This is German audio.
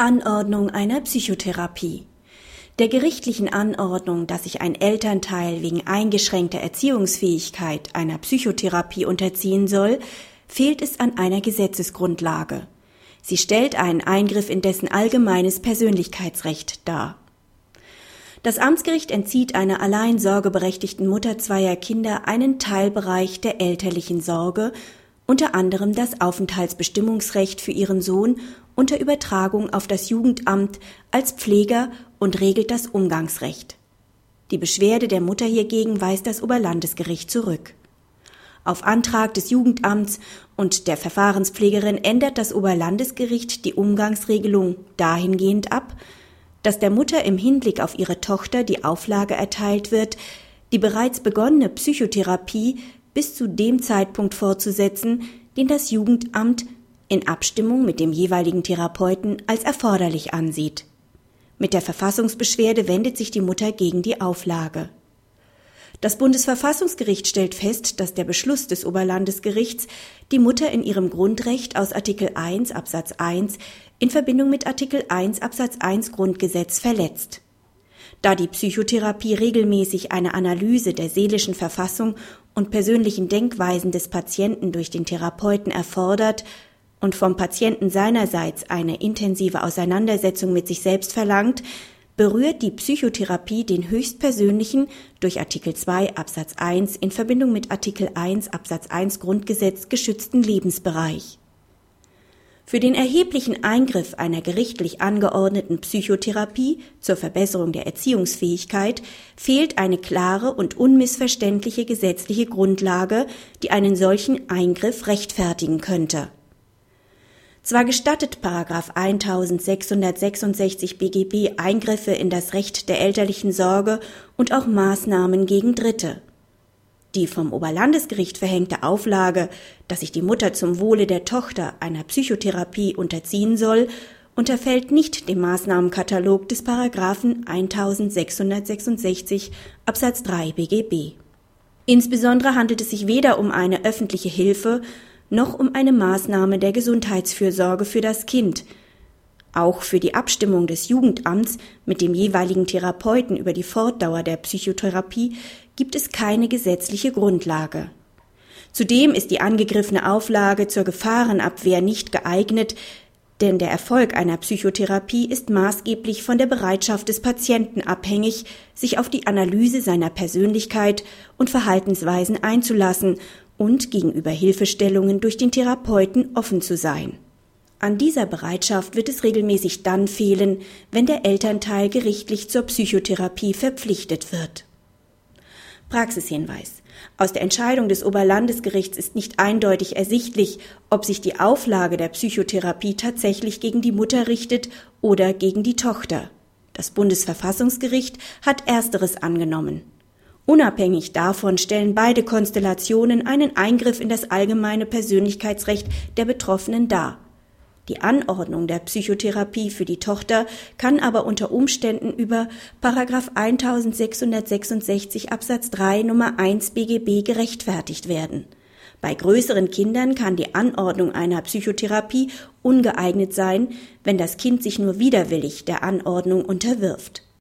Anordnung einer Psychotherapie. Der gerichtlichen Anordnung, dass sich ein Elternteil wegen eingeschränkter Erziehungsfähigkeit einer Psychotherapie unterziehen soll, fehlt es an einer Gesetzesgrundlage. Sie stellt einen Eingriff in dessen allgemeines Persönlichkeitsrecht dar. Das Amtsgericht entzieht einer allein sorgeberechtigten Mutter zweier Kinder einen Teilbereich der elterlichen Sorge unter anderem das Aufenthaltsbestimmungsrecht für ihren Sohn unter Übertragung auf das Jugendamt als Pfleger und regelt das Umgangsrecht. Die Beschwerde der Mutter hiergegen weist das Oberlandesgericht zurück. Auf Antrag des Jugendamts und der Verfahrenspflegerin ändert das Oberlandesgericht die Umgangsregelung dahingehend ab, dass der Mutter im Hinblick auf ihre Tochter die Auflage erteilt wird, die bereits begonnene Psychotherapie bis zu dem Zeitpunkt fortzusetzen, den das Jugendamt in Abstimmung mit dem jeweiligen Therapeuten als erforderlich ansieht. Mit der Verfassungsbeschwerde wendet sich die Mutter gegen die Auflage. Das Bundesverfassungsgericht stellt fest, dass der Beschluss des Oberlandesgerichts die Mutter in ihrem Grundrecht aus Artikel 1 Absatz 1 in Verbindung mit Artikel 1 Absatz 1 Grundgesetz verletzt. Da die Psychotherapie regelmäßig eine Analyse der seelischen Verfassung und persönlichen Denkweisen des Patienten durch den Therapeuten erfordert und vom Patienten seinerseits eine intensive Auseinandersetzung mit sich selbst verlangt, berührt die Psychotherapie den höchstpersönlichen durch Artikel 2 Absatz 1 in Verbindung mit Artikel 1 Absatz 1 Grundgesetz geschützten Lebensbereich. Für den erheblichen Eingriff einer gerichtlich angeordneten Psychotherapie zur Verbesserung der Erziehungsfähigkeit fehlt eine klare und unmissverständliche gesetzliche Grundlage, die einen solchen Eingriff rechtfertigen könnte. Zwar gestattet Paragraph 1666 BGB Eingriffe in das Recht der elterlichen Sorge und auch Maßnahmen gegen Dritte. Die vom Oberlandesgericht verhängte Auflage, dass sich die Mutter zum Wohle der Tochter einer Psychotherapie unterziehen soll, unterfällt nicht dem Maßnahmenkatalog des Paragraphen 1666 Absatz 3 BGB. Insbesondere handelt es sich weder um eine öffentliche Hilfe noch um eine Maßnahme der Gesundheitsfürsorge für das Kind. Auch für die Abstimmung des Jugendamts mit dem jeweiligen Therapeuten über die Fortdauer der Psychotherapie gibt es keine gesetzliche Grundlage. Zudem ist die angegriffene Auflage zur Gefahrenabwehr nicht geeignet, denn der Erfolg einer Psychotherapie ist maßgeblich von der Bereitschaft des Patienten abhängig, sich auf die Analyse seiner Persönlichkeit und Verhaltensweisen einzulassen und gegenüber Hilfestellungen durch den Therapeuten offen zu sein. An dieser Bereitschaft wird es regelmäßig dann fehlen, wenn der Elternteil gerichtlich zur Psychotherapie verpflichtet wird. Praxishinweis. Aus der Entscheidung des Oberlandesgerichts ist nicht eindeutig ersichtlich, ob sich die Auflage der Psychotherapie tatsächlich gegen die Mutter richtet oder gegen die Tochter. Das Bundesverfassungsgericht hat ersteres angenommen. Unabhängig davon stellen beide Konstellationen einen Eingriff in das allgemeine Persönlichkeitsrecht der Betroffenen dar. Die Anordnung der Psychotherapie für die Tochter kann aber unter Umständen über Paragraph 1666 Absatz 3 Nummer 1 BGB gerechtfertigt werden. Bei größeren Kindern kann die Anordnung einer Psychotherapie ungeeignet sein, wenn das Kind sich nur widerwillig der Anordnung unterwirft